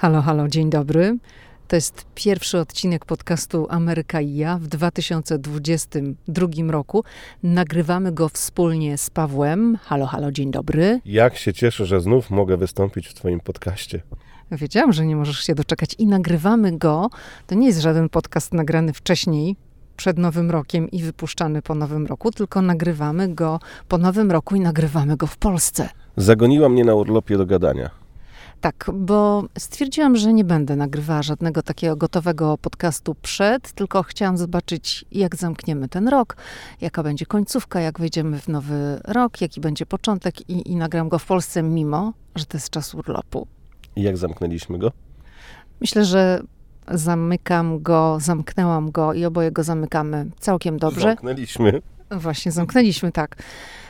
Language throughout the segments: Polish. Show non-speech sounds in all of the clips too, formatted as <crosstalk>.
Halo, halo, dzień dobry. To jest pierwszy odcinek podcastu Ameryka i ja w 2022 roku. Nagrywamy go wspólnie z Pawłem. Halo, halo, dzień dobry. Jak się cieszę, że znów mogę wystąpić w Twoim podcaście. Wiedziałam, że nie możesz się doczekać i nagrywamy go. To nie jest żaden podcast nagrany wcześniej, przed Nowym Rokiem i wypuszczany po Nowym Roku, tylko nagrywamy go po Nowym Roku i nagrywamy go w Polsce. Zagoniła mnie na urlopie do gadania. Tak, bo stwierdziłam, że nie będę nagrywała żadnego takiego gotowego podcastu przed, tylko chciałam zobaczyć, jak zamkniemy ten rok, jaka będzie końcówka, jak wejdziemy w nowy rok, jaki będzie początek i, i nagram go w Polsce, mimo że to jest czas urlopu. I jak zamknęliśmy go? Myślę, że zamykam go, zamknęłam go i oboje go zamykamy całkiem dobrze. Zamknęliśmy. Właśnie, zamknęliśmy, tak.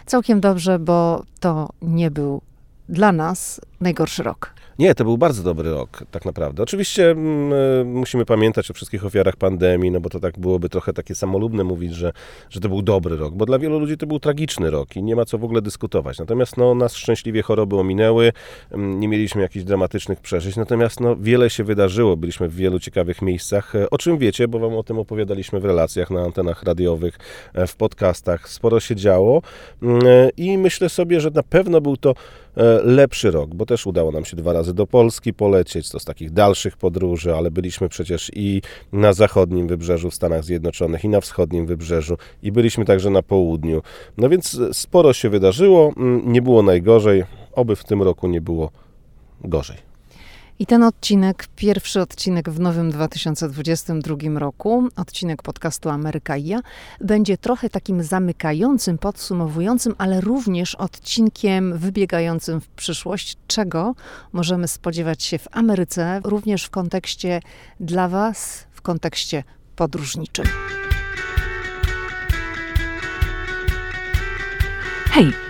Całkiem dobrze, bo to nie był dla nas najgorszy rok. Nie, to był bardzo dobry rok, tak naprawdę. Oczywiście mm, e, musimy pamiętać o wszystkich ofiarach pandemii, no bo to tak byłoby trochę takie samolubne mówić, że, że to był dobry rok, bo dla wielu ludzi to był tragiczny rok i nie ma co w ogóle dyskutować. Natomiast no, nas szczęśliwie choroby ominęły, mm, nie mieliśmy jakichś dramatycznych przeżyć, natomiast no, wiele się wydarzyło, byliśmy w wielu ciekawych miejscach, e, o czym wiecie, bo wam o tym opowiadaliśmy w relacjach na antenach radiowych, e, w podcastach, sporo się działo mm, i myślę sobie, że na pewno był to lepszy rok, bo też udało nam się dwa razy do Polski polecieć, to z takich dalszych podróży, ale byliśmy przecież i na zachodnim wybrzeżu w Stanach Zjednoczonych, i na wschodnim wybrzeżu, i byliśmy także na południu. No więc sporo się wydarzyło, mm, nie było najgorzej, oby w tym roku nie było gorzej. I ten odcinek, pierwszy odcinek w nowym 2022 roku, odcinek podcastu Ameryka i ja, będzie trochę takim zamykającym, podsumowującym, ale również odcinkiem wybiegającym w przyszłość, czego możemy spodziewać się w Ameryce, również w kontekście dla Was, w kontekście podróżniczym. Hej!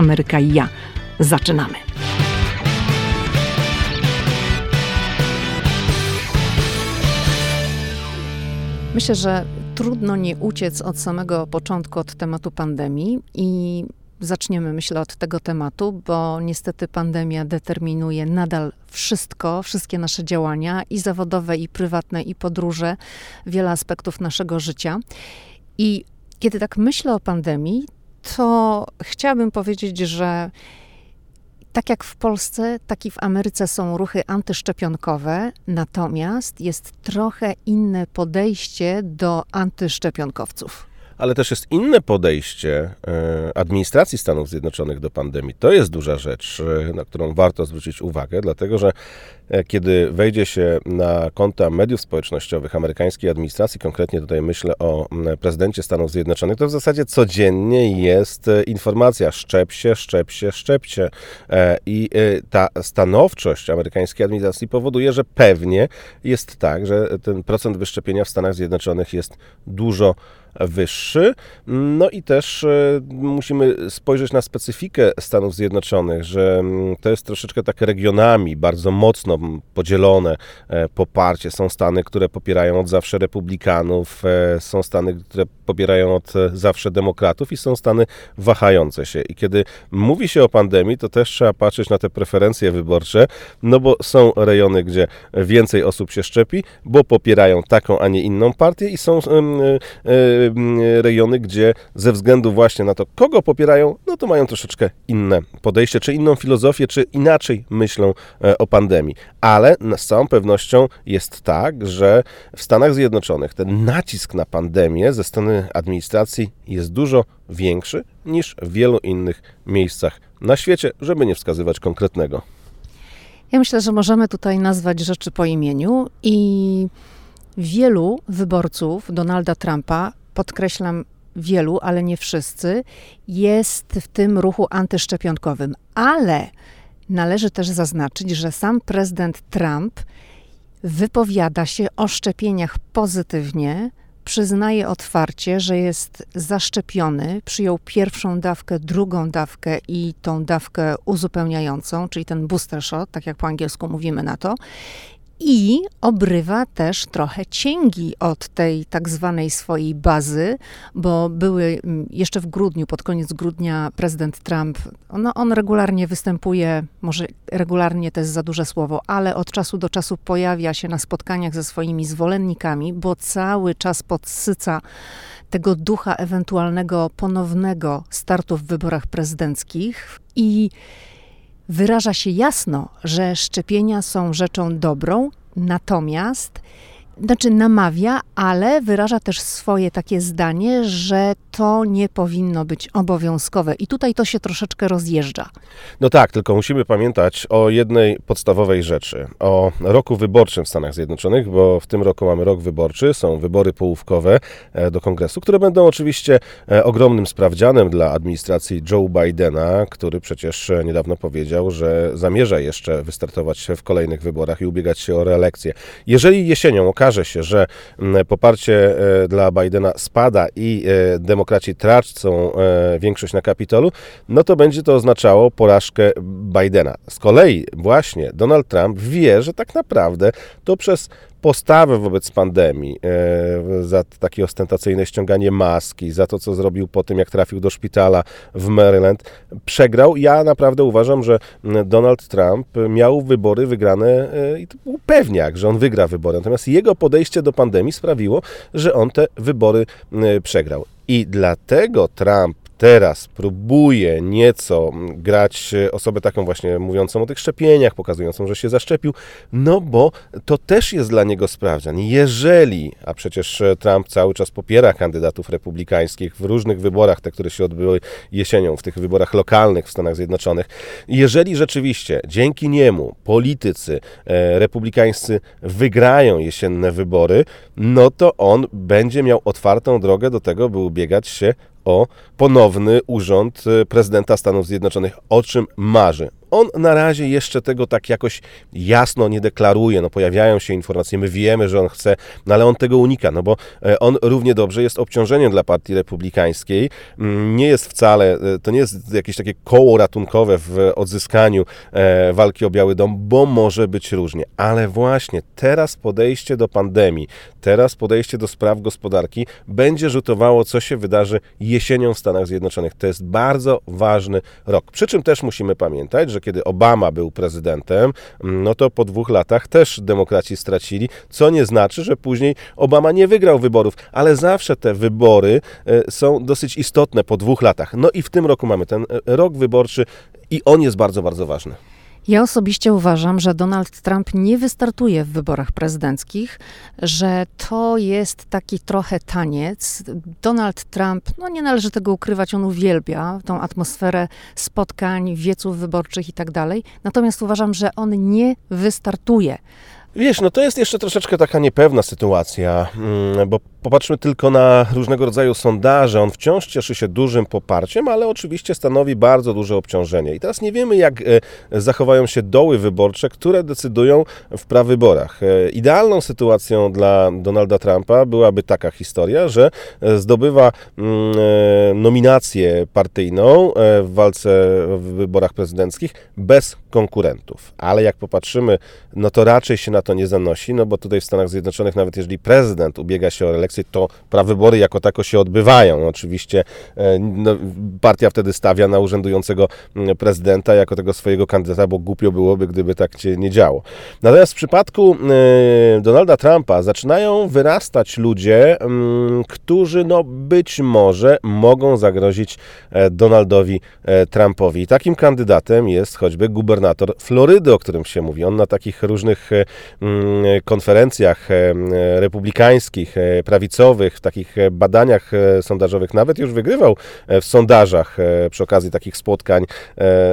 Ameryka i ja. Zaczynamy. Myślę, że trudno nie uciec od samego początku od tematu pandemii i zaczniemy, myślę, od tego tematu, bo niestety pandemia determinuje nadal wszystko, wszystkie nasze działania i zawodowe, i prywatne, i podróże, wiele aspektów naszego życia. I kiedy tak myślę o pandemii, to chciałabym powiedzieć, że tak jak w Polsce, tak i w Ameryce są ruchy antyszczepionkowe, natomiast jest trochę inne podejście do antyszczepionkowców ale też jest inne podejście e, administracji Stanów Zjednoczonych do pandemii. To jest duża rzecz, e, na którą warto zwrócić uwagę, dlatego że e, kiedy wejdzie się na konta mediów społecznościowych amerykańskiej administracji, konkretnie tutaj myślę o prezydencie Stanów Zjednoczonych, to w zasadzie codziennie jest informacja szczep się, szczep się, szczep się. I ta stanowczość amerykańskiej administracji powoduje, że pewnie jest tak, że ten procent wyszczepienia w Stanach Zjednoczonych jest dużo wyższy. No i też e, musimy spojrzeć na specyfikę Stanów Zjednoczonych, że mm, to jest troszeczkę tak regionami bardzo mocno podzielone e, poparcie. Są Stany, które popierają od zawsze republikanów, e, są Stany, które popierają od zawsze demokratów i są Stany wahające się. I kiedy mówi się o pandemii, to też trzeba patrzeć na te preferencje wyborcze, no bo są rejony, gdzie więcej osób się szczepi, bo popierają taką, a nie inną partię i są rejony, gdzie ze względu właśnie na to, kogo popierają, no to mają troszeczkę inne podejście, czy inną filozofię, czy inaczej myślą e, o pandemii. Ale z całą pewnością jest tak, że w Stanach Zjednoczonych ten nacisk na pandemię ze strony administracji jest dużo większy niż w wielu innych miejscach na świecie, żeby nie wskazywać konkretnego. Ja myślę, że możemy tutaj nazwać rzeczy po imieniu i wielu wyborców Donalda Trumpa podkreślam wielu, ale nie wszyscy, jest w tym ruchu antyszczepionkowym. Ale należy też zaznaczyć, że sam prezydent Trump wypowiada się o szczepieniach pozytywnie, przyznaje otwarcie, że jest zaszczepiony, przyjął pierwszą dawkę, drugą dawkę i tą dawkę uzupełniającą, czyli ten booster shot, tak jak po angielsku mówimy na to, i obrywa też trochę cięgi od tej tak zwanej swojej bazy, bo były mm, jeszcze w grudniu, pod koniec grudnia prezydent Trump, no on regularnie występuje, może regularnie to jest za duże słowo, ale od czasu do czasu pojawia się na spotkaniach ze swoimi zwolennikami, bo cały czas podsyca tego ducha ewentualnego ponownego startu w wyborach prezydenckich. I wyraża się jasno, że szczepienia są rzeczą dobrą, natomiast znaczy namawia, ale wyraża też swoje takie zdanie, że to nie powinno być obowiązkowe. I tutaj to się troszeczkę rozjeżdża. No tak, tylko musimy pamiętać o jednej podstawowej rzeczy. O roku wyborczym w Stanach Zjednoczonych, bo w tym roku mamy rok wyborczy, są wybory połówkowe e, do kongresu, które będą oczywiście e, ogromnym sprawdzianem dla administracji Joe Bidena, który przecież e, niedawno powiedział, że zamierza jeszcze wystartować w kolejnych wyborach i ubiegać się o reelekcję. Jeżeli jesienią okaże się, że mm, poparcie dla Bidena spada i demokracja demokraci tracą e, większość na Kapitolu, no to będzie to oznaczało porażkę Bidena. Z kolei właśnie Donald Trump wie, że tak naprawdę to przez postawę wobec pandemii, e, za takie ostentacyjne ściąganie maski, za to, co zrobił po tym, jak trafił do szpitala w Maryland, przegrał. Ja naprawdę uważam, że Donald Trump miał wybory wygrane e, i to był pewniak, że on wygra wybory. Natomiast jego podejście do pandemii sprawiło, że on te wybory przegrał. I dlatego Trump teraz próbuje nieco grać osobę taką właśnie mówiącą o tych szczepieniach, pokazującą, że się zaszczepił, no bo to też jest dla niego sprawdzian. Jeżeli, a przecież Trump cały czas popiera kandydatów republikańskich w różnych wyborach, te, które się odbyły jesienią, w tych wyborach lokalnych w Stanach Zjednoczonych, jeżeli rzeczywiście dzięki niemu politycy e, republikańscy wygrają jesienne wybory, no to on będzie miał otwartą drogę do tego, by ubiegać się o ponowny urząd e, prezydenta Stanów Zjednoczonych, o czym marzy. On na razie jeszcze tego tak jakoś jasno nie deklaruje. No, pojawiają się informacje, my wiemy, że on chce, no ale on tego unika, no bo e, on równie dobrze jest obciążeniem dla partii republikańskiej. Mm, nie jest wcale, e, to nie jest jakieś takie koło ratunkowe w odzyskaniu e, walki o Biały Dom, bo może być różnie. Ale właśnie teraz podejście do pandemii, teraz podejście do spraw gospodarki będzie rzutowało, co się wydarzy jesienią w Stanach Zjednoczonych. To jest bardzo ważny rok. Przy czym też musimy pamiętać, że kiedy Obama był prezydentem, no to po dwóch latach też demokraci stracili, co nie znaczy, że później Obama nie wygrał wyborów, ale zawsze te wybory e, są dosyć istotne po dwóch latach. No i w tym roku mamy ten e, rok wyborczy i on jest bardzo, bardzo ważny. Ja osobiście uważam, że Donald Trump nie wystartuje w wyborach prezydenckich, że to jest taki trochę taniec. Donald Trump, no nie należy tego ukrywać, on uwielbia tą atmosferę spotkań, wieców wyborczych i tak dalej. Natomiast uważam, że on nie wystartuje. Wiesz, no to jest jeszcze troszeczkę taka niepewna sytuacja, mm, bo popatrzmy tylko na różnego rodzaju sondaże. On wciąż cieszy się dużym poparciem, ale oczywiście stanowi bardzo duże obciążenie. I teraz nie wiemy, jak e, zachowają się doły wyborcze, które decydują w prawyborach. E, idealną sytuacją dla Donalda Trumpa byłaby taka historia, że e, zdobywa mm, nominację partyjną w walce w wyborach prezydenckich bez konkurentów. Ale jak popatrzymy, no to raczej się na to nie zanosi, no bo tutaj w Stanach Zjednoczonych, nawet jeżeli prezydent ubiega się o reelekcję, to prawybory jako tako się odbywają. Oczywiście e, no, partia wtedy stawia na urzędującego mm, prezydenta jako tego swojego kandydata, bo głupio byłoby, gdyby tak się nie działo. Natomiast w przypadku e, Donalda Trumpa zaczynają wyrastać ludzie, mm, którzy no być może mogą zagrozić e, Donaldowi Trumpowi. Takim kandydatem jest choćby gubernator Florydy, o którym się mówi. On na takich różnych Mm, konferencjach e, republikańskich, e, prawicowych, w takich e, badaniach sondażowych, nawet już wygrywał w sondażach przy okazji takich spotkań,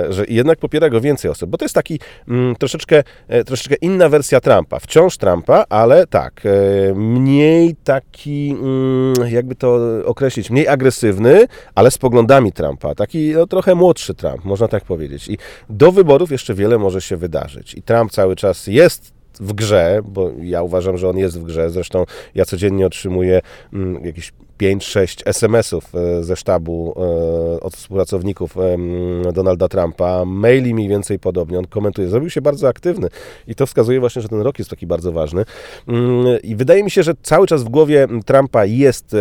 że jednak popiera go więcej osób, bo to jest taki mm, troszeczkę, troszeczkę inna wersja Trumpa. Wciąż Trumpa, ale tak, mniej taki, mm, jakby to określić, mniej agresywny, ale z poglądami Trumpa. Taki no, trochę młodszy Trump, można tak powiedzieć. I do wyborów jeszcze wiele może się wydarzyć. I Trump cały czas jest w grze, bo ja uważam, że on jest w grze. Zresztą ja codziennie otrzymuję mm, jakieś 5-6 SMS-ów e, ze sztabu e, od współpracowników Donalda Trumpa, maili mniej więcej podobnie, on komentuje. Zrobił się bardzo aktywny i to wskazuje właśnie, że ten rok jest taki bardzo ważny. Mm, I wydaje mi się, że cały czas w głowie Trumpa jest e,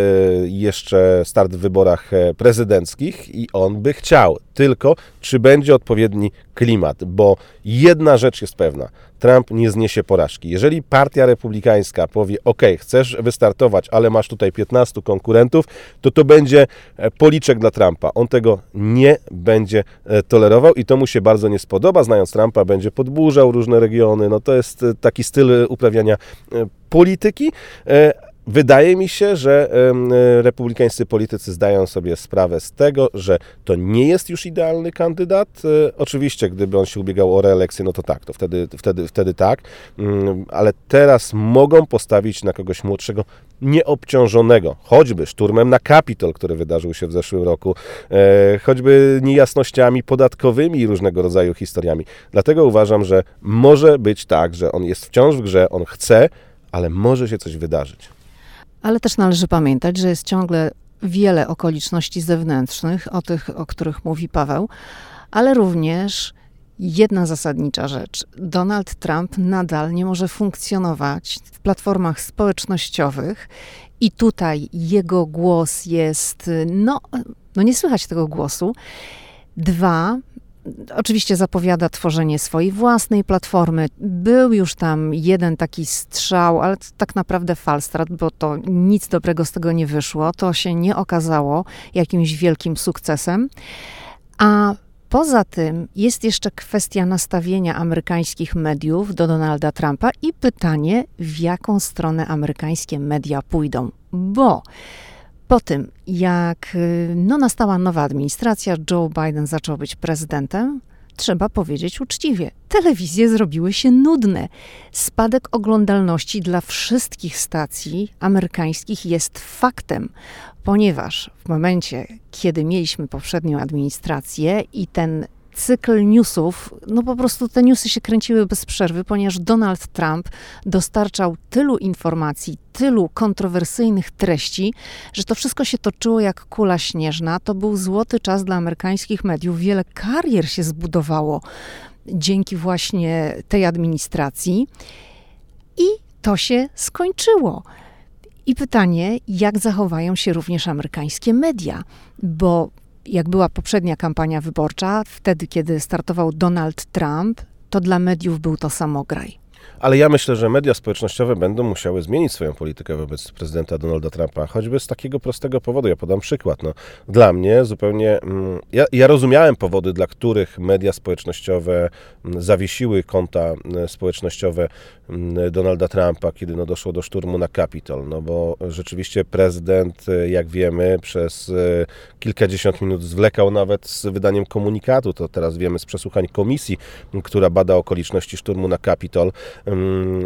jeszcze start w wyborach prezydenckich i on by chciał, tylko czy będzie odpowiedni klimat, bo jedna rzecz jest pewna. Trump nie zniesie porażki. Jeżeli partia republikańska powie, OK, chcesz wystartować, ale masz tutaj 15 konkurentów, to to będzie e, policzek dla Trumpa. On tego nie będzie e, tolerował i to mu się bardzo nie spodoba. Znając Trumpa, będzie podburzał różne regiony. No to jest e, taki styl uprawiania polityki, Wydaje mi się, że e, republikańscy politycy zdają sobie sprawę z tego, że to nie jest już idealny kandydat. E, oczywiście, gdyby on się ubiegał o reelekcję, no to tak, to wtedy, wtedy, wtedy tak, mm, ale teraz mogą postawić na kogoś młodszego, nieobciążonego, choćby szturmem na Kapitol, który wydarzył się w zeszłym roku, e, choćby niejasnościami podatkowymi i różnego rodzaju historiami. Dlatego uważam, że może być tak, że on jest wciąż w grze, on chce, ale może się coś wydarzyć. Ale też należy pamiętać, że jest ciągle wiele okoliczności zewnętrznych, o tych, o których mówi Paweł, ale również jedna zasadnicza rzecz. Donald Trump nadal nie może funkcjonować w platformach społecznościowych i tutaj jego głos jest, no, no nie słychać tego głosu. Dwa, Oczywiście zapowiada tworzenie swojej własnej platformy. Był już tam jeden taki strzał, ale tak naprawdę falstrat, bo to nic dobrego z tego nie wyszło. To się nie okazało jakimś wielkim sukcesem. A Poza tym jest jeszcze kwestia nastawienia amerykańskich mediów do Donalda Trumpa i pytanie, w jaką stronę amerykańskie media pójdą. Bo po tym, jak y, no, nastała nowa administracja, Joe Biden zaczął być prezydentem, trzeba powiedzieć uczciwie, telewizje zrobiły się nudne. Spadek oglądalności dla wszystkich stacji amerykańskich jest faktem, ponieważ w momencie, kiedy mieliśmy poprzednią administrację i ten cykl newsów, no po prostu te newsy się kręciły bez przerwy, ponieważ Donald Trump dostarczał tylu informacji, tylu kontrowersyjnych treści, że to wszystko się toczyło jak kula śnieżna. To był złoty czas dla amerykańskich mediów. Wiele karier się zbudowało dzięki właśnie tej administracji. I to się skończyło. I pytanie, jak zachowają się również amerykańskie media, bo jak była poprzednia kampania wyborcza, wtedy kiedy startował Donald Trump, to dla mediów był to samograj. Ale ja myślę, że media społecznościowe będą musiały zmienić swoją politykę wobec prezydenta Donalda Trumpa, choćby z takiego prostego powodu. Ja podam przykład. No, dla mnie zupełnie. Mm, ja, ja rozumiałem powody, dla których media społecznościowe mm, zawiesiły konta mm, społecznościowe Donalda Trumpa, kiedy no, doszło do szturmu na Capitol. No bo rzeczywiście prezydent, jak wiemy, przez e, kilkadziesiąt minut zwlekał nawet z wydaniem komunikatu. To teraz wiemy z przesłuchań komisji, która bada okoliczności szturmu na Capitol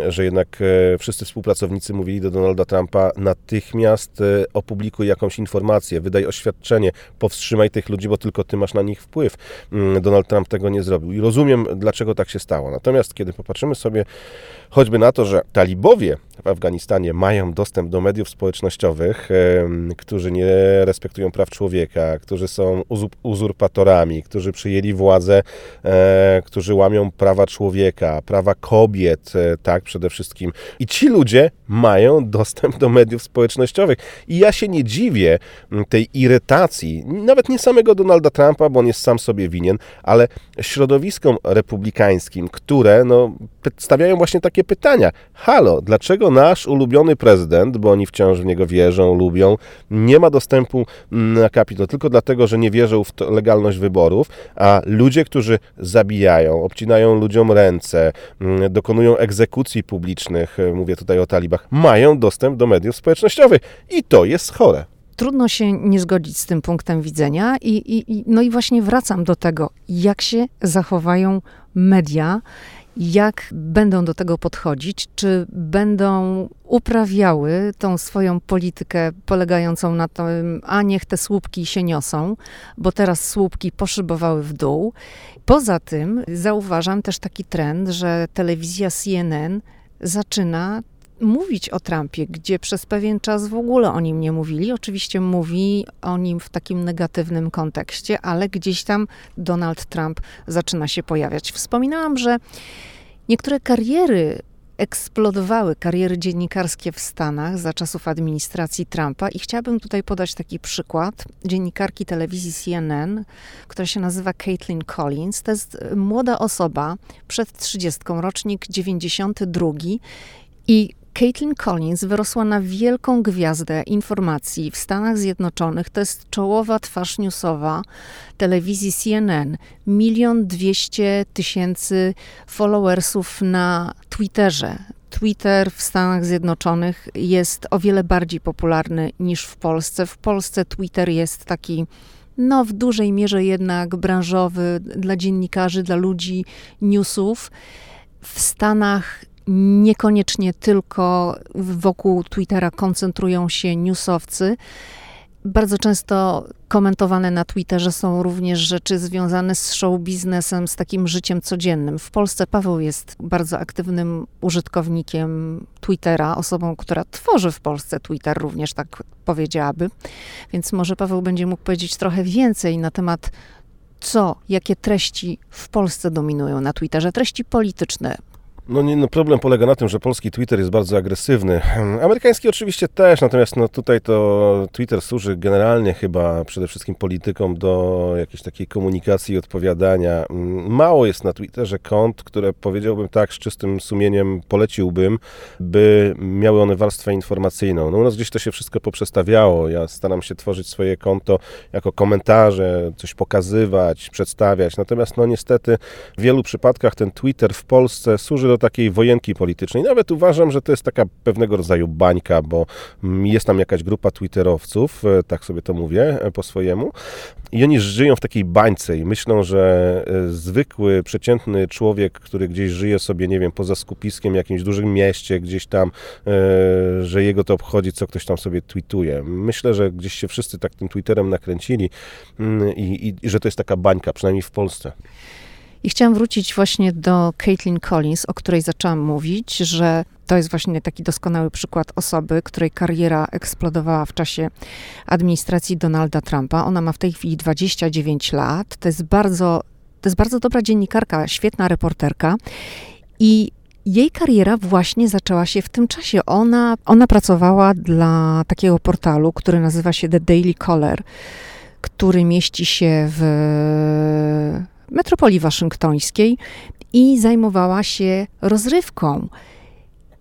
że jednak e, wszyscy współpracownicy mówili do Donalda Trumpa natychmiast e, opublikuj jakąś informację, wydaj oświadczenie, powstrzymaj tych ludzi, bo tylko ty masz na nich wpływ. Donald Trump tego nie zrobił i rozumiem, dlaczego tak się stało. Natomiast kiedy popatrzymy sobie choćby na to, że talibowie w Afganistanie mają dostęp do mediów społecznościowych, którzy nie respektują praw człowieka, którzy są uzurpatorami, którzy przyjęli władzę, e, którzy łamią prawa człowieka, prawa kobiet, e, tak, przede wszystkim. I ci ludzie mają dostęp do mediów społecznościowych. I ja się nie dziwię tej irytacji, nawet nie samego Donalda Trumpa, bo on jest sam sobie winien, ale środowiskom republikańskim, które no, stawiają właśnie takie pytania. Halo, dlaczego nasz ulubiony prezydent, bo oni wciąż w niego wierzą, lubią, nie ma dostępu na kapitał tylko dlatego, że nie wierzą w legalność wyborów, a ludzie, którzy zabijają, obcinają ludziom ręce, mm, dokonują egzekucji publicznych, e, mówię tutaj o talibach, mają dostęp do mediów społecznościowych i to jest chore trudno się nie zgodzić z tym punktem widzenia. I, i, no i właśnie wracam do tego, jak się zachowają media jak będą do tego podchodzić, czy będą uprawiały tą swoją politykę polegającą na tym, a niech te słupki się niosą, bo teraz słupki poszybowały w dół. Poza tym zauważam też taki trend, że telewizja CNN zaczyna mówić o Trumpie, gdzie przez pewien czas w ogóle o nim nie mówili. Oczywiście mówi o nim w takim negatywnym kontekście, ale gdzieś tam Donald Trump zaczyna się pojawiać. Wspominałam, że niektóre kariery eksplodowały kariery dziennikarskie w Stanach za czasów administracji Trumpa i chciałabym tutaj podać taki przykład dziennikarki telewizji CNN, która się nazywa Caitlin Collins. To jest młoda osoba przed 30, rocznik 92 i Caitlin Collins wyrosła na wielką gwiazdę informacji w Stanach Zjednoczonych. To jest czołowa twarz newsowa telewizji CNN. Milion dwieście tysięcy followersów na Twitterze. Twitter w Stanach Zjednoczonych jest o wiele bardziej popularny niż w Polsce. W Polsce Twitter jest taki no w dużej mierze jednak branżowy dla dziennikarzy, dla ludzi newsów. W Stanach niekoniecznie tylko wokół Twittera koncentrują się newsowcy. Bardzo często komentowane na Twitterze są również rzeczy związane z show biznesem, z takim życiem codziennym. W Polsce Paweł jest bardzo aktywnym użytkownikiem Twittera, osobą, która tworzy w Polsce Twitter, również tak powiedziałaby. Więc może Paweł będzie mógł powiedzieć trochę więcej na temat co, jakie treści w Polsce dominują na Twitterze, treści polityczne, no, nie, no problem polega na tym, że polski Twitter jest bardzo agresywny. Amerykański oczywiście też, natomiast no tutaj to Twitter służy generalnie chyba przede wszystkim politykom do jakiejś takiej komunikacji i odpowiadania. Mało jest na Twitterze kont, które powiedziałbym tak z czystym sumieniem poleciłbym, by miały one warstwę informacyjną. No u nas gdzieś to się wszystko poprzestawiało. Ja staram się tworzyć swoje konto jako komentarze, coś pokazywać, przedstawiać. Natomiast no niestety w wielu przypadkach ten Twitter w Polsce służy do takiej wojenki politycznej. Nawet uważam, że to jest taka pewnego rodzaju bańka, bo jest tam jakaś grupa twitterowców, e, tak sobie to mówię e, po swojemu, i oni żyją w takiej bańce i myślą, że e, zwykły, przeciętny człowiek, który gdzieś żyje sobie, nie wiem, poza skupiskiem, jakimś dużym mieście, gdzieś tam, że jego to obchodzi, co ktoś tam sobie tweetuje. Myślę, że gdzieś się wszyscy tak tym Twitterem nakręcili mm, i, i, i że to jest taka bańka, przynajmniej w Polsce. I chciałam wrócić właśnie do Caitlin Collins, o której zaczęłam mówić, że to jest właśnie taki doskonały przykład osoby, której kariera eksplodowała w czasie administracji Donalda Trumpa. Ona ma w tej chwili 29 lat. To jest bardzo, to jest bardzo dobra dziennikarka, świetna reporterka. I jej kariera właśnie zaczęła się w tym czasie. Ona, ona pracowała dla takiego portalu, który nazywa się The Daily Caller, który mieści się w metropolii waszyngtońskiej i zajmowała się rozrywką.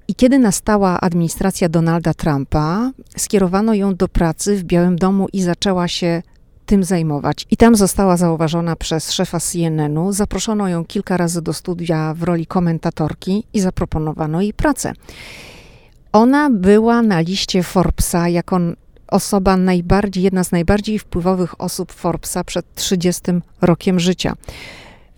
I kiedy nastała administracja Donalda Trumpa, skierowano ją do pracy w Białym Domu i zaczęła się tym zajmować. I tam została zauważona przez szefa CNN-u. Zaproszono ją kilka razy do studia w roli komentatorki i zaproponowano jej pracę. Ona była na liście Forbesa jako osoba najbardziej, jedna z najbardziej wpływowych osób Forbesa przed 30 rokiem życia.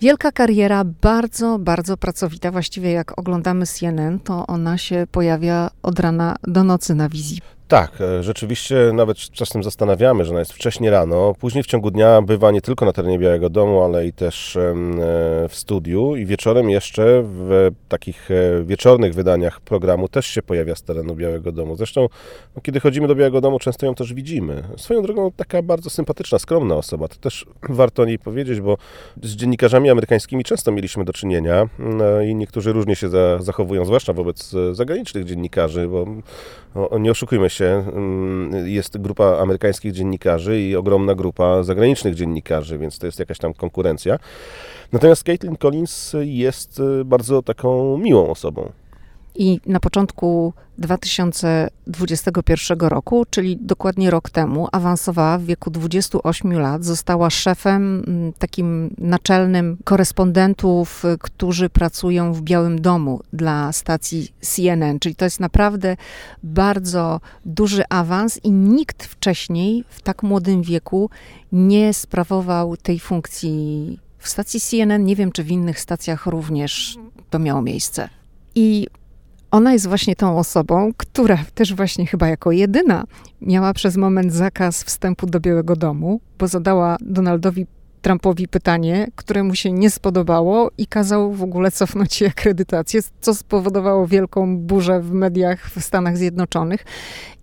Wielka kariera, bardzo, bardzo pracowita. Właściwie jak oglądamy CNN, to ona się pojawia od rana do nocy na wizji. Tak, e, rzeczywiście nawet czasem zastanawiamy, że ona jest wcześnie rano. Później w ciągu dnia bywa nie tylko na terenie Białego Domu, ale i też e, w studiu i wieczorem jeszcze w takich e, wieczornych wydaniach programu też się pojawia z terenu Białego Domu. Zresztą, no, kiedy chodzimy do Białego Domu, często ją też widzimy. Swoją drogą taka bardzo sympatyczna, skromna osoba. To też <clears throat> warto o niej powiedzieć, bo z dziennikarzami amerykańskimi często mieliśmy do czynienia no, i niektórzy różnie się zachowują, zwłaszcza wobec zagranicznych dziennikarzy, bo nie oszukujmy się, Mm, jest grupa amerykańskich dziennikarzy i ogromna grupa zagranicznych dziennikarzy, więc to jest jakaś tam konkurencja. Natomiast Caitlin Collins jest y, bardzo taką miłą osobą. I na początku 2021 roku, czyli dokładnie rok temu, awansowała w wieku 28 lat, została szefem, mm, takim naczelnym korespondentów, którzy pracują w Białym Domu dla stacji CNN. Czyli to jest naprawdę bardzo duży awans i nikt wcześniej w tak młodym wieku nie sprawował tej funkcji w stacji CNN. Nie wiem, czy w innych stacjach również to miało miejsce. I ona jest właśnie tą osobą, która też właśnie chyba jako jedyna miała przez moment zakaz wstępu do Białego Domu, bo zadała Donaldowi Trumpowi pytanie, które mu się nie spodobało i kazał w ogóle cofnąć jej akredytację, co spowodowało wielką burzę w mediach w Stanach Zjednoczonych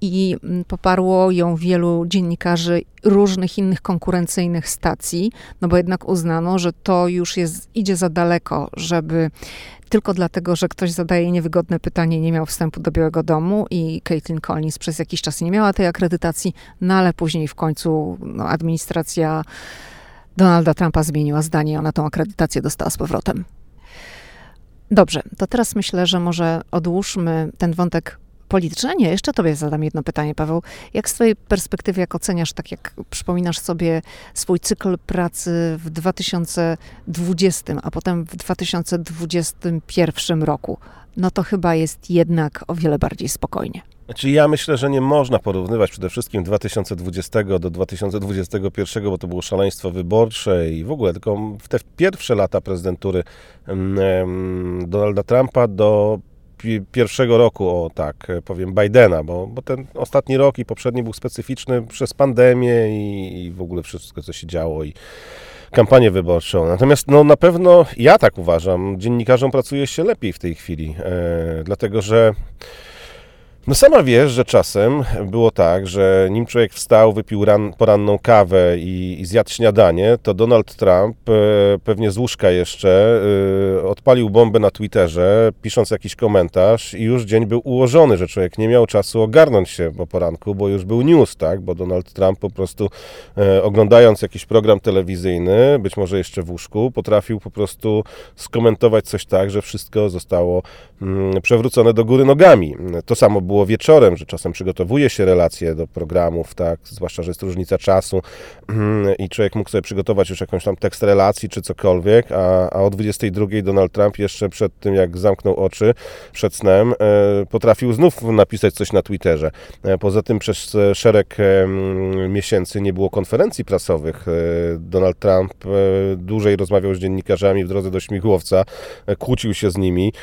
i mm, poparło ją wielu dziennikarzy różnych innych konkurencyjnych stacji, no bo jednak uznano, że to już jest, idzie za daleko, żeby tylko dlatego, że ktoś zadaje niewygodne pytanie, nie miał wstępu do Białego Domu i Caitlin Collins przez jakiś czas nie miała tej akredytacji, no ale później w końcu no, administracja Donalda Trumpa zmieniła zdanie ona tą akredytację dostała z powrotem. Dobrze, to teraz myślę, że może odłóżmy ten wątek polityczny. Nie, jeszcze tobie zadam jedno pytanie, Paweł. Jak z twojej perspektywy, jak oceniasz, tak jak przypominasz sobie swój cykl pracy w 2020, a potem w 2021 roku, no to chyba jest jednak o wiele bardziej spokojnie. Znaczy ja myślę, że nie można porównywać przede wszystkim 2020 do 2021, bo to było szaleństwo wyborcze i w ogóle tylko w te pierwsze lata prezydentury Donalda Trumpa do pierwszego roku, o tak powiem, Bidena, bo, bo ten ostatni rok i poprzedni był specyficzny przez pandemię i, i w ogóle wszystko, co się działo i kampanię wyborczą. Natomiast no, na pewno ja tak uważam, dziennikarzom pracuje się lepiej w tej chwili, e, dlatego że no sama wiesz, że czasem było tak, że nim człowiek wstał, wypił ran, poranną kawę i, i zjadł śniadanie, to Donald Trump, e, pewnie z łóżka jeszcze, e, odpalił bombę na Twitterze, pisząc jakiś komentarz i już dzień był ułożony, że człowiek nie miał czasu ogarnąć się po poranku, bo już był news, tak? Bo Donald Trump po prostu e, oglądając jakiś program telewizyjny, być może jeszcze w łóżku, potrafił po prostu skomentować coś tak, że wszystko zostało mm, przewrócone do góry nogami. To samo było wieczorem, że czasem przygotowuje się relacje do programów, tak, zwłaszcza, że jest różnica czasu <clears throat> i człowiek mógł sobie przygotować już jakąś tam tekst relacji czy cokolwiek, a, a o 22 Donald Trump jeszcze przed tym, jak zamknął oczy, przed snem, e, potrafił znów napisać coś na Twitterze. E, poza tym przez szereg miesięcy nie było konferencji prasowych. E, Donald Trump dłużej rozmawiał z dziennikarzami w drodze do śmigłowca, kłócił się z nimi,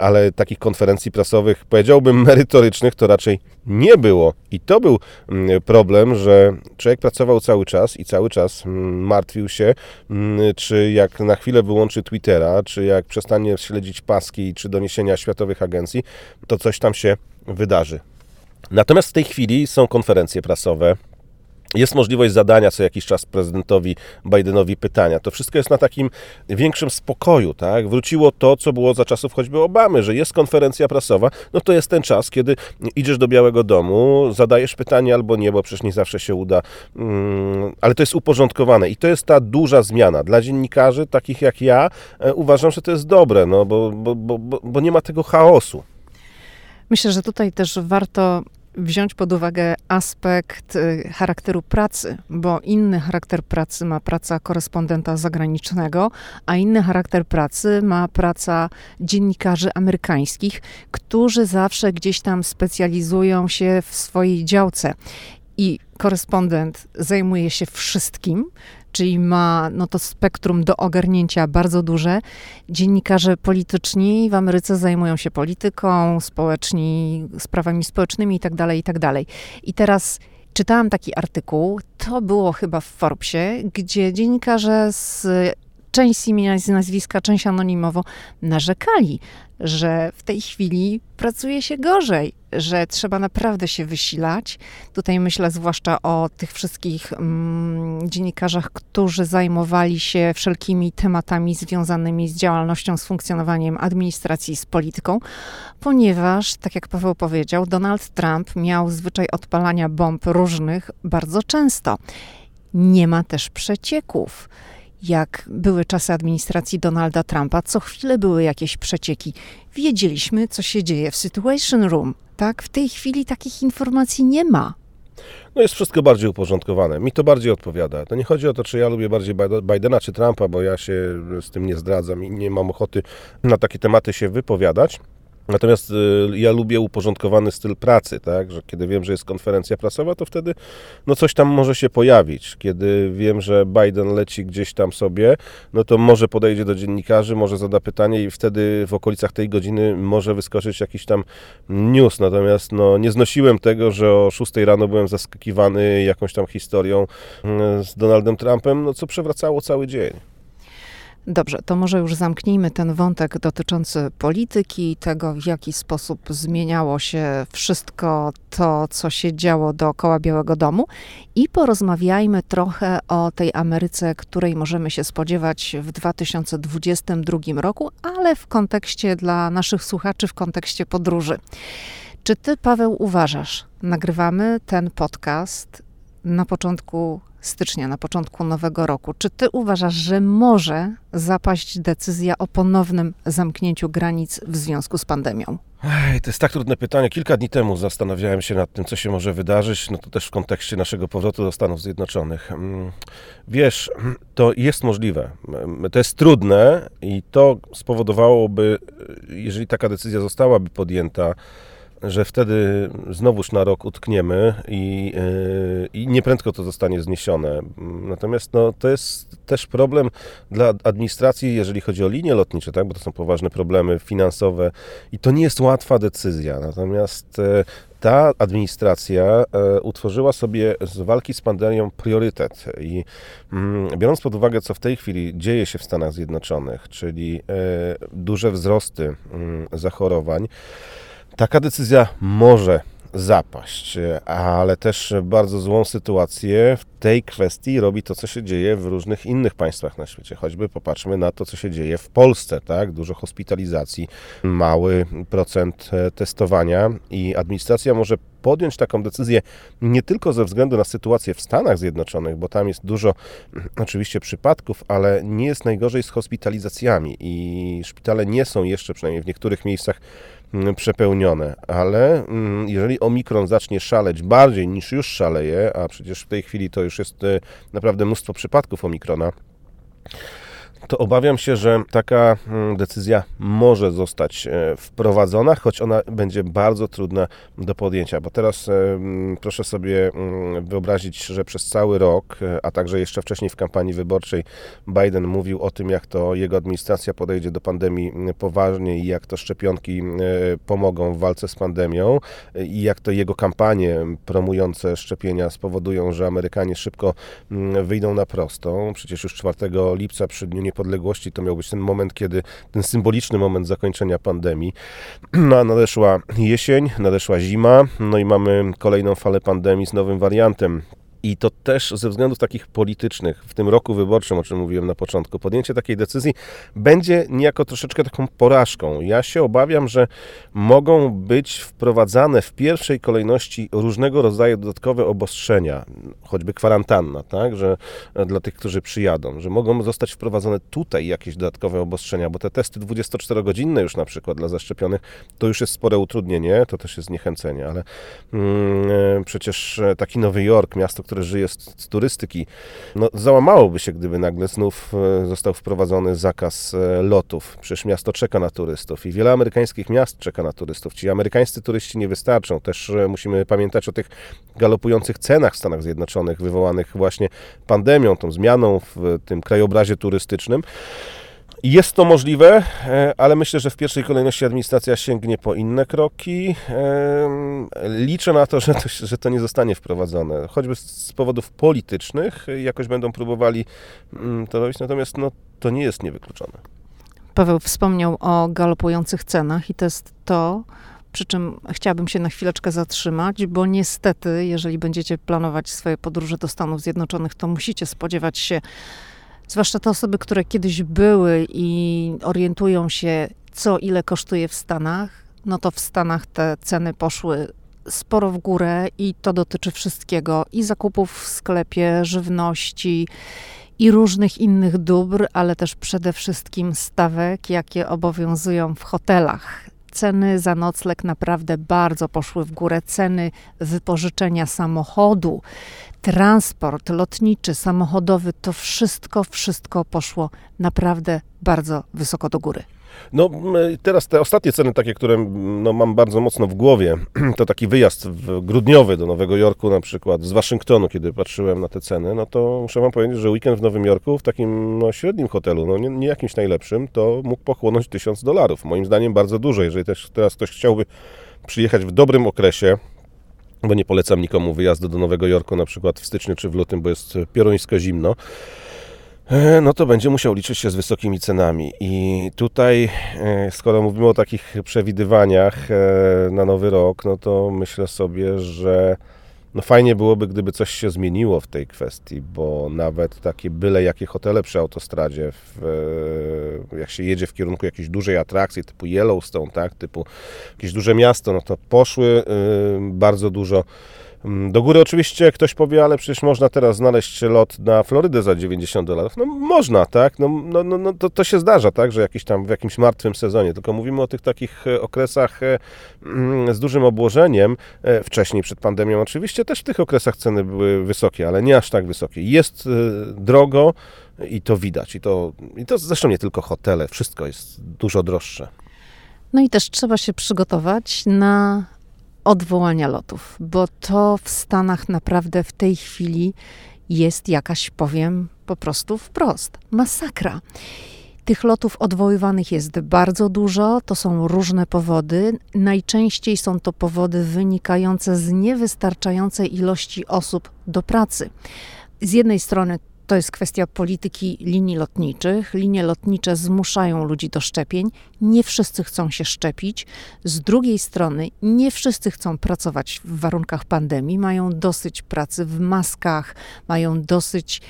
ale takich konferencji prasowych, powiedziałbym, merytorycznych to raczej nie było. I to był mm, problem, że człowiek pracował cały czas i cały czas mm, martwił się, mm, czy jak na chwilę wyłączy Twittera, czy jak przestanie śledzić paski czy doniesienia światowych agencji, to coś tam się wydarzy. Natomiast w tej chwili są konferencje prasowe, jest możliwość zadania co jakiś czas prezydentowi Bidenowi pytania. To wszystko jest na takim większym spokoju, tak? Wróciło to, co było za czasów choćby Obamy, że jest konferencja prasowa, no to jest ten czas, kiedy idziesz do Białego Domu, zadajesz pytanie albo nie, bo przecież nie zawsze się uda, mm, ale to jest uporządkowane i to jest ta duża zmiana. Dla dziennikarzy, takich jak ja, e, uważam, że to jest dobre, no bo, bo, bo, bo nie ma tego chaosu. Myślę, że tutaj też warto wziąć pod uwagę aspekt y, charakteru pracy, bo inny charakter pracy ma praca korespondenta zagranicznego, a inny charakter pracy ma praca dziennikarzy amerykańskich, którzy zawsze gdzieś tam specjalizują się w swojej działce. I korespondent zajmuje się wszystkim, czyli ma no to spektrum do ogarnięcia bardzo duże. Dziennikarze polityczni w Ameryce zajmują się polityką, społeczni, sprawami społecznymi itd., tak itd. Tak I teraz czytałam taki artykuł, to było chyba w Forbesie, gdzie dziennikarze z część z imienia z nazwiska, część anonimowo, narzekali, że w tej chwili pracuje się gorzej, że trzeba naprawdę się wysilać. Tutaj myślę zwłaszcza o tych wszystkich mm, dziennikarzach, którzy zajmowali się wszelkimi tematami związanymi z działalnością, z funkcjonowaniem administracji, z polityką, ponieważ, tak jak Paweł powiedział, Donald Trump miał zwyczaj odpalania bomb różnych bardzo często. Nie ma też przecieków jak były czasy administracji Donalda Trumpa, co chwilę były jakieś przecieki. Wiedzieliśmy, co się dzieje w Situation Room. Tak, w tej chwili takich informacji nie ma. No jest wszystko bardziej uporządkowane. Mi to bardziej odpowiada. To nie chodzi o to, czy ja lubię bardziej Bidena czy Trumpa, bo ja się z tym nie zdradzam i nie mam ochoty na takie tematy się wypowiadać. Natomiast y, ja lubię uporządkowany styl pracy, tak, że kiedy wiem, że jest konferencja prasowa, to wtedy no coś tam może się pojawić. Kiedy wiem, że Biden leci gdzieś tam sobie, no to może podejdzie do dziennikarzy, może zada pytanie i wtedy w okolicach tej godziny może wyskoczyć jakiś tam news. Natomiast no, nie znosiłem tego, że o 6 rano byłem zaskakiwany jakąś tam historią y, z Donaldem Trumpem, no co przewracało cały dzień. Dobrze, to może już zamknijmy ten wątek dotyczący polityki, tego w jaki sposób zmieniało się wszystko to, co się działo dookoła Białego Domu i porozmawiajmy trochę o tej Ameryce, której możemy się spodziewać w 2022 roku, ale w kontekście dla naszych słuchaczy, w kontekście podróży. Czy ty, Paweł, uważasz, nagrywamy ten podcast na początku stycznia, na początku nowego roku. Czy ty uważasz, że może zapaść decyzja o ponownym zamknięciu granic w związku z pandemią? Ej, to jest tak trudne pytanie. Kilka dni temu zastanawiałem się nad tym, co się może wydarzyć, no to też w kontekście naszego powrotu do Stanów Zjednoczonych. Mm, wiesz, to jest możliwe. Mm, to jest trudne i to spowodowałoby, jeżeli taka decyzja zostałaby podjęta, że wtedy znowuż na rok utkniemy i, yy, i nieprędko to zostanie zniesione. Natomiast no, to jest też problem dla administracji, jeżeli chodzi o linie lotnicze, tak? bo to są poważne problemy finansowe i to nie jest łatwa decyzja. Natomiast e, ta administracja e, utworzyła sobie z walki z pandemią priorytet. I mm, biorąc pod uwagę, co w tej chwili dzieje się w Stanach Zjednoczonych, czyli e, duże wzrosty mm, zachorowań, Taka decyzja może zapaść, ale też bardzo złą sytuację w tej kwestii robi to, co się dzieje w różnych innych państwach na świecie. Choćby popatrzmy na to, co się dzieje w Polsce, tak? Dużo hospitalizacji, mały procent e, testowania i administracja może podjąć taką decyzję nie tylko ze względu na sytuację w Stanach Zjednoczonych, bo tam jest dużo <clears throat> oczywiście przypadków, ale nie jest najgorzej z hospitalizacjami i szpitale nie są jeszcze, przynajmniej w niektórych miejscach, przepełnione, ale mm, jeżeli omikron zacznie szaleć bardziej niż już szaleje, a przecież w tej chwili to już jest e, naprawdę mnóstwo przypadków omikrona, to obawiam się, że taka mm, decyzja może zostać e, wprowadzona, choć ona będzie bardzo trudna do podjęcia, bo teraz e, mm, proszę sobie mm, wyobrazić, że przez cały rok, e, a także jeszcze wcześniej w kampanii wyborczej Biden mówił o tym, jak to jego administracja podejdzie do pandemii poważnie i jak to szczepionki pomogą w walce z pandemią i jak to jego kampanie promujące szczepienia spowodują, że Amerykanie szybko wyjdą na prostą. Przecież już 4 lipca przy Dniu Niepodległości to miał być ten moment, kiedy ten symboliczny moment zakończenia pandemii. No, nadeszła jesień, nadeszła zima, no i mamy kolejną falę pandemii z nowym wariantem i to też ze względów takich politycznych, w tym roku wyborczym, o czym mówiłem na początku, podjęcie takiej decyzji będzie niejako troszeczkę taką porażką. Ja się obawiam, że mogą być wprowadzane w pierwszej kolejności różnego rodzaju dodatkowe obostrzenia, choćby kwarantanna, tak, że dla tych, którzy przyjadą, że mogą zostać wprowadzone tutaj jakieś dodatkowe obostrzenia, bo te testy 24-godzinne już na przykład dla zaszczepionych, to już jest spore utrudnienie, to też jest zniechęcenie, ale mm, e, przecież taki Nowy Jork, miasto, które żyje z, z, turystyki, no, załamałoby się, gdyby nagle znów e, został wprowadzony zakaz e, lotów. Przecież miasto czeka na turystów i wiele amerykańskich miast czeka na turystów. Ci amerykańscy turyści nie wystarczą. Też e, musimy pamiętać o tych galopujących cenach w Stanach Zjednoczonych, wywołanych właśnie pandemią, tą zmianą w tym krajobrazie turystycznym. Jest to możliwe, e, ale myślę, że w pierwszej kolejności administracja sięgnie po inne kroki. Liczę na to, że to, że to nie zostanie wprowadzone, choćby z powodów politycznych, jakoś będą próbowali mm, to robić, natomiast no, to nie jest niewykluczone. Paweł wspomniał o galopujących cenach i to jest to, przy czym chciałabym się na chwileczkę zatrzymać, bo niestety, jeżeli będziecie planować swoje podróże do Stanów Zjednoczonych, to musicie spodziewać się zwłaszcza te osoby, które kiedyś były i orientują się, co ile kosztuje w Stanach, no to w Stanach te ceny poszły sporo w górę i to dotyczy wszystkiego i zakupów w sklepie, żywności i różnych innych dóbr, ale też przede wszystkim stawek, jakie obowiązują w hotelach. Ceny za nocleg naprawdę bardzo poszły w górę. Ceny wypożyczenia samochodu, transport lotniczy, samochodowy, to wszystko, wszystko poszło naprawdę bardzo wysoko do góry. No teraz te ostatnie ceny, takie, które no, mam bardzo mocno w głowie, <clears throat> to taki wyjazd grudniowy do Nowego Jorku na przykład, z Waszyngtonu, kiedy patrzyłem na te ceny, no to muszę Wam powiedzieć, że weekend w Nowym Jorku w takim no, średnim hotelu, no nie, nie jakimś najlepszym, to mógł pochłonąć tysiąc dolarów. Moim zdaniem bardzo dużo. Jeżeli też teraz ktoś chciałby przyjechać w dobrym okresie, bo nie polecam nikomu wyjazdu do Nowego Jorku na przykład w styczniu czy w lutym, bo jest pioruńsko zimno, no to będzie musiał liczyć się z wysokimi cenami. I tutaj, e, skoro mówimy o takich przewidywaniach e, na nowy rok, no to myślę sobie, że no fajnie byłoby, gdyby coś się zmieniło w tej kwestii, bo nawet takie byle jakie hotele przy autostradzie, w, jak się jedzie w kierunku jakiejś dużej atrakcji typu Yellowstone, tak, typu jakieś duże miasto, no to poszły bardzo dużo do góry oczywiście ktoś powie, ale przecież można teraz znaleźć lot na Florydę za 90 dolarów. No można, tak? No, no, no, no to, to się zdarza, tak? Że jakiś tam w jakimś martwym sezonie. Tylko mówimy o tych takich e, okresach e, mm, z dużym obłożeniem. E, wcześniej, przed pandemią oczywiście też w tych okresach ceny były wysokie, ale nie aż tak wysokie. Jest drogo i to widać. I to, I to zresztą nie tylko hotele, wszystko jest dużo droższe. No i też trzeba się przygotować na odwołania lotów, bo to w Stanach naprawdę w tej chwili jest jakaś, powiem po prostu wprost, masakra. Tych lotów odwoływanych jest bardzo dużo, to są różne powody. Najczęściej są to powody wynikające z niewystarczającej ilości osób do pracy. Z jednej strony to jest kwestia polityki linii lotniczych. Linie lotnicze zmuszają ludzi do szczepień. Nie wszyscy chcą się szczepić. Z drugiej strony, nie wszyscy chcą pracować w warunkach pandemii. Mają dosyć pracy w maskach, mają dosyć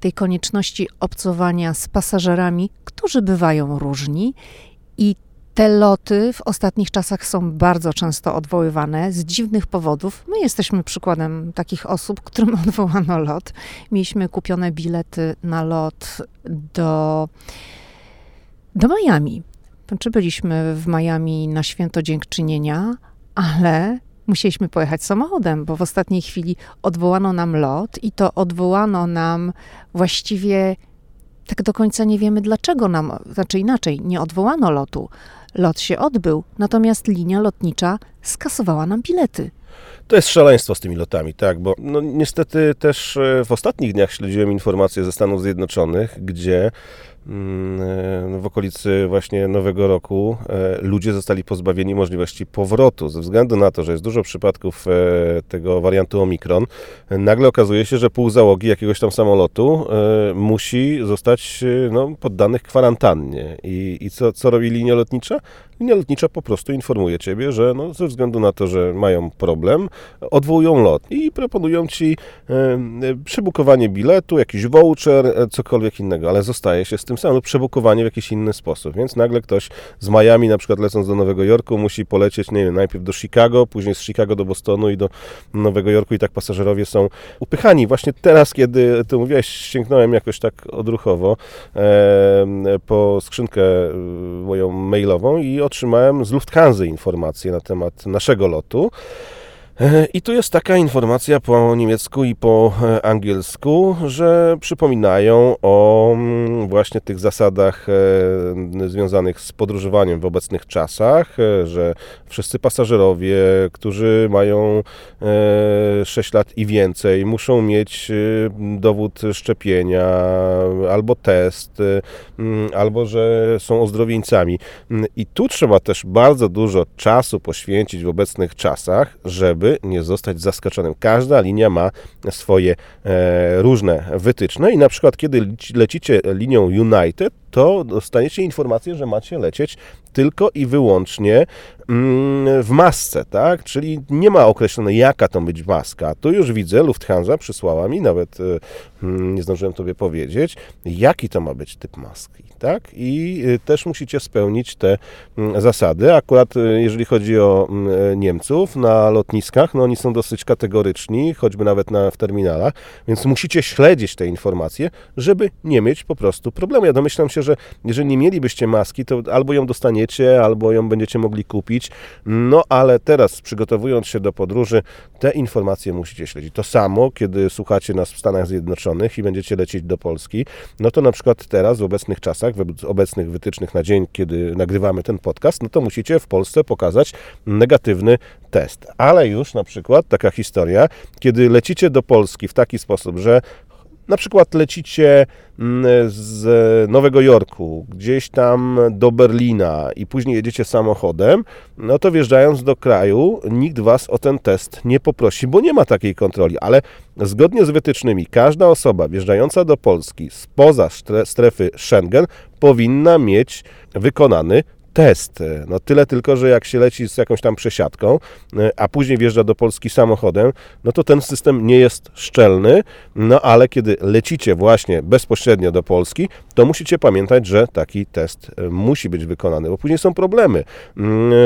tej konieczności obcowania z pasażerami, którzy bywają różni. I te loty w ostatnich czasach są bardzo często odwoływane z dziwnych powodów. My jesteśmy przykładem takich osób, którym <laughs> odwołano lot. Mieliśmy kupione bilety na lot do, do Miami. Czy byliśmy w Miami na święto dziękczynienia, ale musieliśmy pojechać samochodem, bo w ostatniej chwili odwołano nam lot i to odwołano nam właściwie tak do końca nie wiemy dlaczego nam, znaczy inaczej, nie odwołano lotu. Lot się odbył, natomiast linia lotnicza skasowała nam bilety. To jest szaleństwo z tymi lotami, tak, bo no, niestety też e, w ostatnich dniach śledziłem informacje ze Stanów Zjednoczonych, gdzie Mm, e, w okolicy właśnie Nowego Roku e, ludzie zostali pozbawieni możliwości powrotu ze względu na to, że jest dużo przypadków tego wariantu Omikron. Nagle okazuje się, że pół załogi jakiegoś tam samolotu musi zostać no, poddanych kwarantannie. I, i co, co robi linia lotnicza? Linia lotnicza po prostu informuje ciebie, że no, ze względu na to, że mają problem, odwołują lot i proponują ci przebukowanie biletu, jakiś voucher, cokolwiek innego, ale zostaje się z tym samym przebukowanie w jakiś inny sposób. Więc nagle ktoś z Miami, na przykład lecąc do Nowego Jorku, musi polecieć, nie wiem, najpierw do Chicago, później z Chicago do Bostonu i do Nowego Jorku i tak pasażerowie są upychani. Właśnie teraz, kiedy ty mówiłeś, sięgnąłem jakoś tak odruchowo e, po skrzynkę e, moją mailową i otrzymałem z Lufthansa informacje na temat naszego lotu. E, I tu jest taka informacja po niemiecku i po e, angielsku, że przypominają o mm, właśnie tych zasadach e, związanych z podróżowaniem w obecnych czasach, że wszyscy pasażerowie, którzy mają 6 lat i więcej, muszą mieć dowód szczepienia albo test, albo że są ozdrowieńcami. I tu trzeba też bardzo dużo czasu poświęcić w obecnych czasach, żeby nie zostać zaskoczonym. Każda linia ma swoje e, różne wytyczne i na przykład kiedy lecicie linią United, to dostaniecie informację, że macie lecieć tylko i wyłącznie mm, w masce, tak? Czyli nie ma określone, jaka to być maska. Tu już widzę, Lufthansa przysłała mi, nawet e, mm, nie zdążyłem Tobie powiedzieć, jaki to ma być typ maski, tak? I e, też musicie spełnić te mm, zasady. Akurat jeżeli chodzi o Niemców na lotniskach, no oni są dosyć kategoryczni, choćby nawet na, w terminalach, więc musicie śledzić te informacje, żeby nie mieć po prostu problemu. Ja domyślam się, że jeżeli nie mielibyście maski, to albo ją dostaniecie, albo ją będziecie mogli kupić. No ale teraz, przygotowując się do podróży, te informacje musicie śledzić. To samo, kiedy słuchacie nas w Stanach Zjednoczonych i będziecie lecieć do Polski, no to na przykład teraz, w obecnych czasach, w obecnych wytycznych na dzień, kiedy nagrywamy ten podcast, no to musicie w Polsce pokazać negatywny test. Ale już na przykład taka historia, kiedy lecicie do Polski w taki sposób, że na przykład lecicie mm, z Nowego Jorku gdzieś tam do Berlina i później jedziecie samochodem, no to wjeżdżając do kraju, nikt was o ten test nie poprosi, bo nie ma takiej kontroli, ale zgodnie z wytycznymi, każda osoba wjeżdżająca do Polski spoza strefy Schengen powinna mieć wykonany test. No tyle tylko, że jak się leci z jakąś tam przesiadką, e, a później wjeżdża do Polski samochodem, no to ten system nie jest szczelny, no ale kiedy lecicie właśnie bezpośrednio do Polski, to musicie pamiętać, że taki test e, musi być wykonany, bo później są problemy. Mm, e,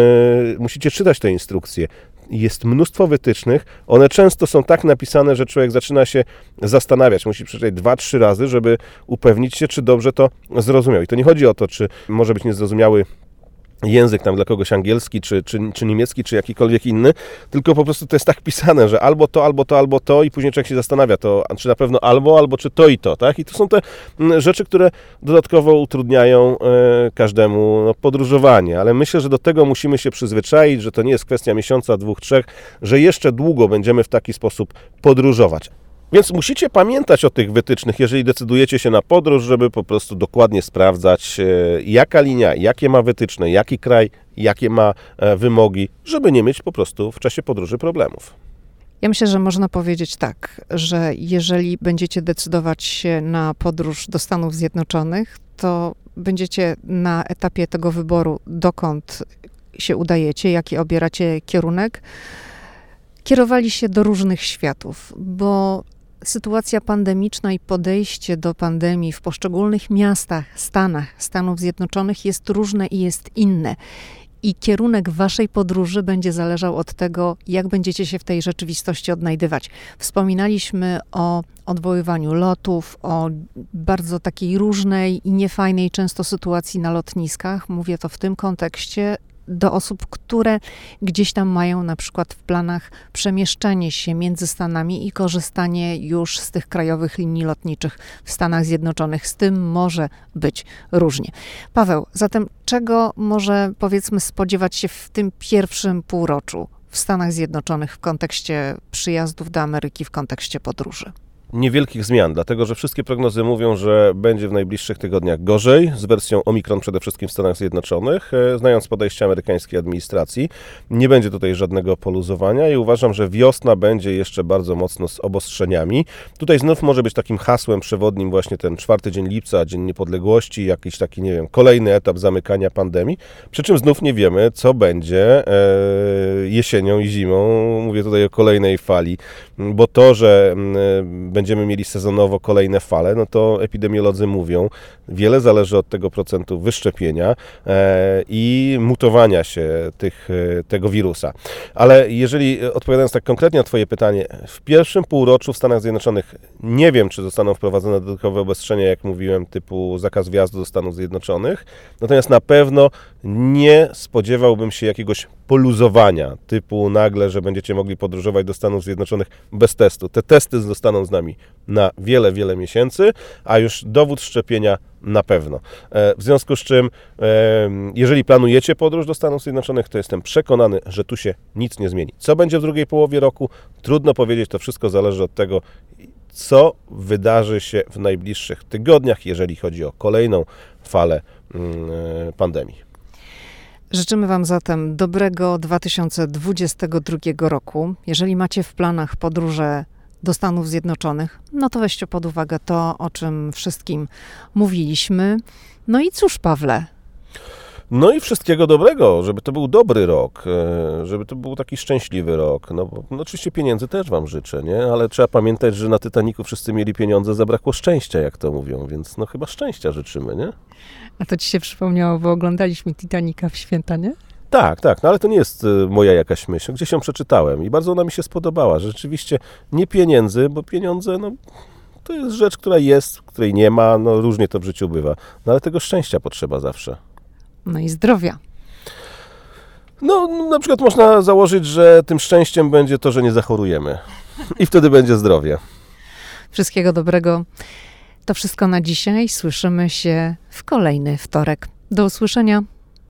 musicie czytać te instrukcje jest mnóstwo wytycznych. One często są tak napisane, że człowiek zaczyna się zastanawiać. Musi przeczytać dwa, trzy razy, żeby upewnić się, czy dobrze to zrozumiał. I to nie chodzi o to, czy może być niezrozumiały język tam dla kogoś angielski, czy, czy, czy niemiecki, czy jakikolwiek inny, tylko po prostu to jest tak pisane, że albo to, albo to, albo to i później człowiek się zastanawia, to czy na pewno albo, albo czy to i to, tak? I to są te mm, rzeczy, które dodatkowo utrudniają e, każdemu no, podróżowanie, ale myślę, że do tego musimy się przyzwyczaić, że to nie jest kwestia miesiąca, dwóch, trzech, że jeszcze długo będziemy w taki sposób podróżować. Więc musicie pamiętać o tych wytycznych, jeżeli decydujecie się na podróż, żeby po prostu dokładnie sprawdzać, e, jaka linia, jakie ma wytyczne, jaki kraj, jakie ma e, wymogi, żeby nie mieć po prostu w czasie podróży problemów. Ja myślę, że można powiedzieć tak, że jeżeli będziecie decydować się na podróż do Stanów Zjednoczonych, to będziecie na etapie tego wyboru, dokąd się udajecie, jaki obieracie kierunek, kierowali się do różnych światów, bo sytuacja pandemiczna i podejście do pandemii w poszczególnych miastach, Stanach, Stanów Zjednoczonych jest różne i jest inne. I kierunek waszej podróży będzie zależał od tego, jak będziecie się w tej rzeczywistości odnajdywać. Wspominaliśmy o odwoływaniu lotów, o bardzo takiej różnej i niefajnej często sytuacji na lotniskach. Mówię to w tym kontekście, do osób, które gdzieś tam mają na przykład w planach przemieszczanie się między Stanami i korzystanie już z tych krajowych linii lotniczych w Stanach Zjednoczonych. Z tym może być różnie. Paweł, zatem czego może powiedzmy spodziewać się w tym pierwszym półroczu w Stanach Zjednoczonych w kontekście przyjazdów do Ameryki, w kontekście podróży? Niewielkich zmian, dlatego że wszystkie prognozy mówią, że będzie w najbliższych tygodniach gorzej, z wersją Omikron przede wszystkim w Stanach Zjednoczonych. E, znając podejście amerykańskiej administracji, nie będzie tutaj żadnego poluzowania i uważam, że wiosna będzie jeszcze bardzo mocno z obostrzeniami. Tutaj znów może być takim hasłem przewodnim właśnie ten czwarty dzień lipca, Dzień Niepodległości, jakiś taki, nie wiem, kolejny etap zamykania pandemii, przy czym znów nie wiemy, co będzie e, jesienią i zimą. Mówię tutaj o kolejnej fali, bo to, że będzie będziemy mieli sezonowo kolejne fale, no to epidemiolodzy mówią, wiele zależy od tego procentu wyszczepienia e, i mutowania się tych, e, tego wirusa. Ale jeżeli, odpowiadając tak konkretnie na Twoje pytanie, w pierwszym półroczu w Stanach Zjednoczonych nie wiem, czy zostaną wprowadzone dodatkowe obostrzenia, jak mówiłem, typu zakaz wjazdu do Stanów Zjednoczonych, natomiast na pewno nie spodziewałbym się jakiegoś poluzowania, typu nagle, że będziecie mogli podróżować do Stanów Zjednoczonych bez testu. Te testy zostaną z nami na wiele, wiele miesięcy, a już dowód szczepienia na pewno. E, w związku z czym, e, jeżeli planujecie podróż do Stanów Zjednoczonych, to jestem przekonany, że tu się nic nie zmieni. Co będzie w drugiej połowie roku? Trudno powiedzieć, to wszystko zależy od tego, co wydarzy się w najbliższych tygodniach, jeżeli chodzi o kolejną falę mm, e, pandemii. Życzymy Wam zatem dobrego 2022 roku. Jeżeli macie w planach podróże do Stanów Zjednoczonych, no to weźcie pod uwagę to, o czym wszystkim mówiliśmy. No i cóż, Pawle, no i wszystkiego dobrego, żeby to był dobry rok, e, żeby to był taki szczęśliwy rok. No, no oczywiście pieniędzy też Wam życzę, nie? Ale trzeba pamiętać, że na Titaniku wszyscy mieli pieniądze, zabrakło szczęścia, jak to mówią, więc no chyba szczęścia życzymy, nie? A to Ci się przypomniało, bo oglądaliśmy Titanica w święta, nie? Tak, tak, no ale to nie jest e, moja jakaś myśl. Gdzieś ją przeczytałem i bardzo ona mi się spodobała. Że rzeczywiście nie pieniędzy, bo pieniądze, no to jest rzecz, która jest, której nie ma, no różnie to w życiu bywa. No ale tego szczęścia potrzeba zawsze. No i zdrowia. No, na przykład można założyć, że tym szczęściem będzie to, że nie zachorujemy. I wtedy będzie zdrowie. Wszystkiego dobrego. To wszystko na dzisiaj. Słyszymy się w kolejny wtorek. Do usłyszenia.